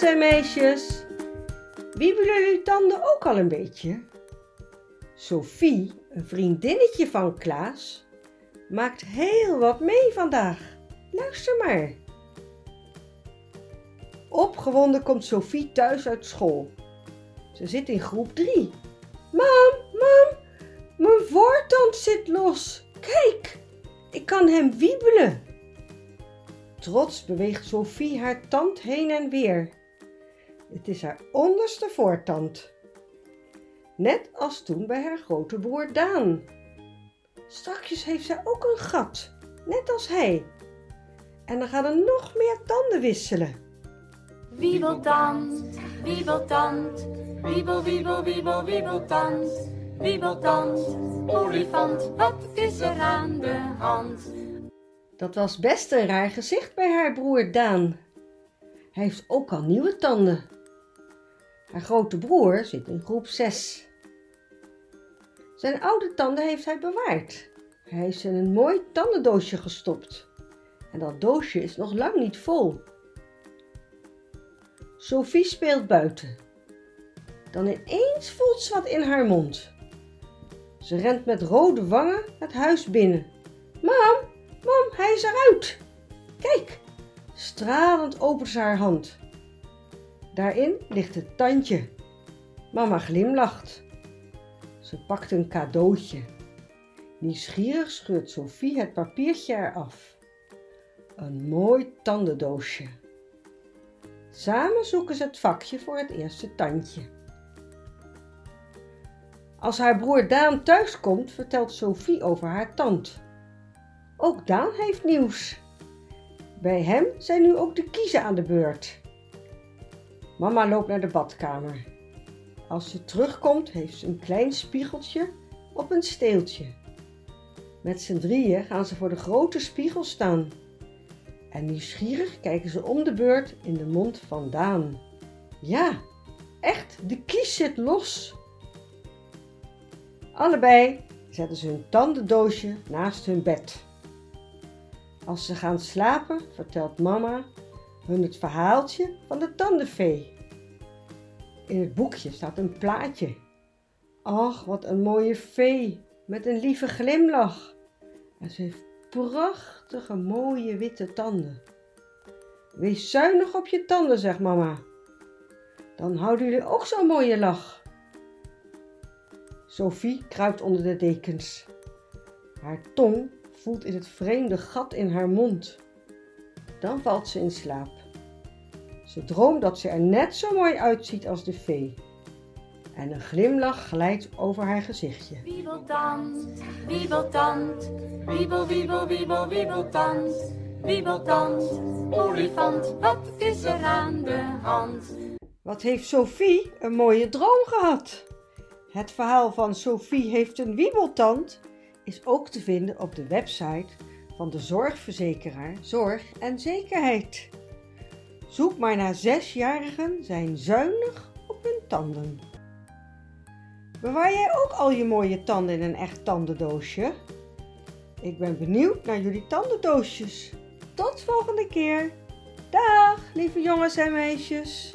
jongens en meisjes. Wiebelen jullie tanden ook al een beetje? Sophie, een vriendinnetje van Klaas, maakt heel wat mee vandaag. Luister maar. Opgewonden komt Sophie thuis uit school. Ze zit in groep 3. Mam, mam, mijn voortand zit los. Kijk, ik kan hem wiebelen. Trots beweegt Sophie haar tand heen en weer. Het is haar onderste voortand. Net als toen bij haar grote broer Daan. Strakjes heeft zij ook een gat, net als hij. En dan gaan er nog meer tanden wisselen. Wiebeltand, wiebeltand, wiebel, wiebel, wiebel, wiebeltand. Wiebeltand, olifant, wat is er aan de hand? Dat was best een raar gezicht bij haar broer Daan. Hij heeft ook al nieuwe tanden. Haar grote broer zit in groep 6. Zijn oude tanden heeft hij bewaard. Hij heeft ze in een mooi tandendoosje gestopt. En dat doosje is nog lang niet vol. Sophie speelt buiten. Dan ineens voelt ze wat in haar mond. Ze rent met rode wangen het huis binnen. Mam, mam, hij is eruit. Kijk, stralend opent ze haar hand. Daarin ligt het tandje. Mama glimlacht. Ze pakt een cadeautje. Nieuwsgierig scheurt Sophie het papiertje eraf. Een mooi tandendoosje. Samen zoeken ze het vakje voor het eerste tandje. Als haar broer Daan thuiskomt, vertelt Sophie over haar tand. Ook Daan heeft nieuws. Bij hem zijn nu ook de kiezen aan de beurt. Mama loopt naar de badkamer. Als ze terugkomt, heeft ze een klein spiegeltje op een steeltje. Met z'n drieën gaan ze voor de grote spiegel staan. En nieuwsgierig kijken ze om de beurt in de mond van Daan. Ja, echt, de kies zit los. Allebei zetten ze hun tandendoosje naast hun bed. Als ze gaan slapen, vertelt mama hun het verhaaltje van de tandenvee. In het boekje staat een plaatje. Ach, wat een mooie vee met een lieve glimlach. En ze heeft prachtige mooie witte tanden. Wees zuinig op je tanden, zegt mama. Dan houden jullie ook zo'n mooie lach. Sophie kruipt onder de dekens. Haar tong voelt in het vreemde gat in haar mond. Dan valt ze in slaap. Ze droomt dat ze er net zo mooi uitziet als de vee. En een glimlach glijdt over haar gezichtje. Wiebeltand, wiebeltand, wiebel, wiebel, wiebel, wiebeltand. Wiebeltand, olifant, wat is er aan de hand? Wat heeft Sophie een mooie droom gehad? Het verhaal van Sophie heeft een wiebeltand is ook te vinden op de website van de zorgverzekeraar Zorg en Zekerheid. Zoek maar naar zesjarigen zijn zuinig op hun tanden. Bewaar jij ook al je mooie tanden in een echt tandendoosje? Ik ben benieuwd naar jullie tandendoosjes. Tot volgende keer. Dag, lieve jongens en meisjes.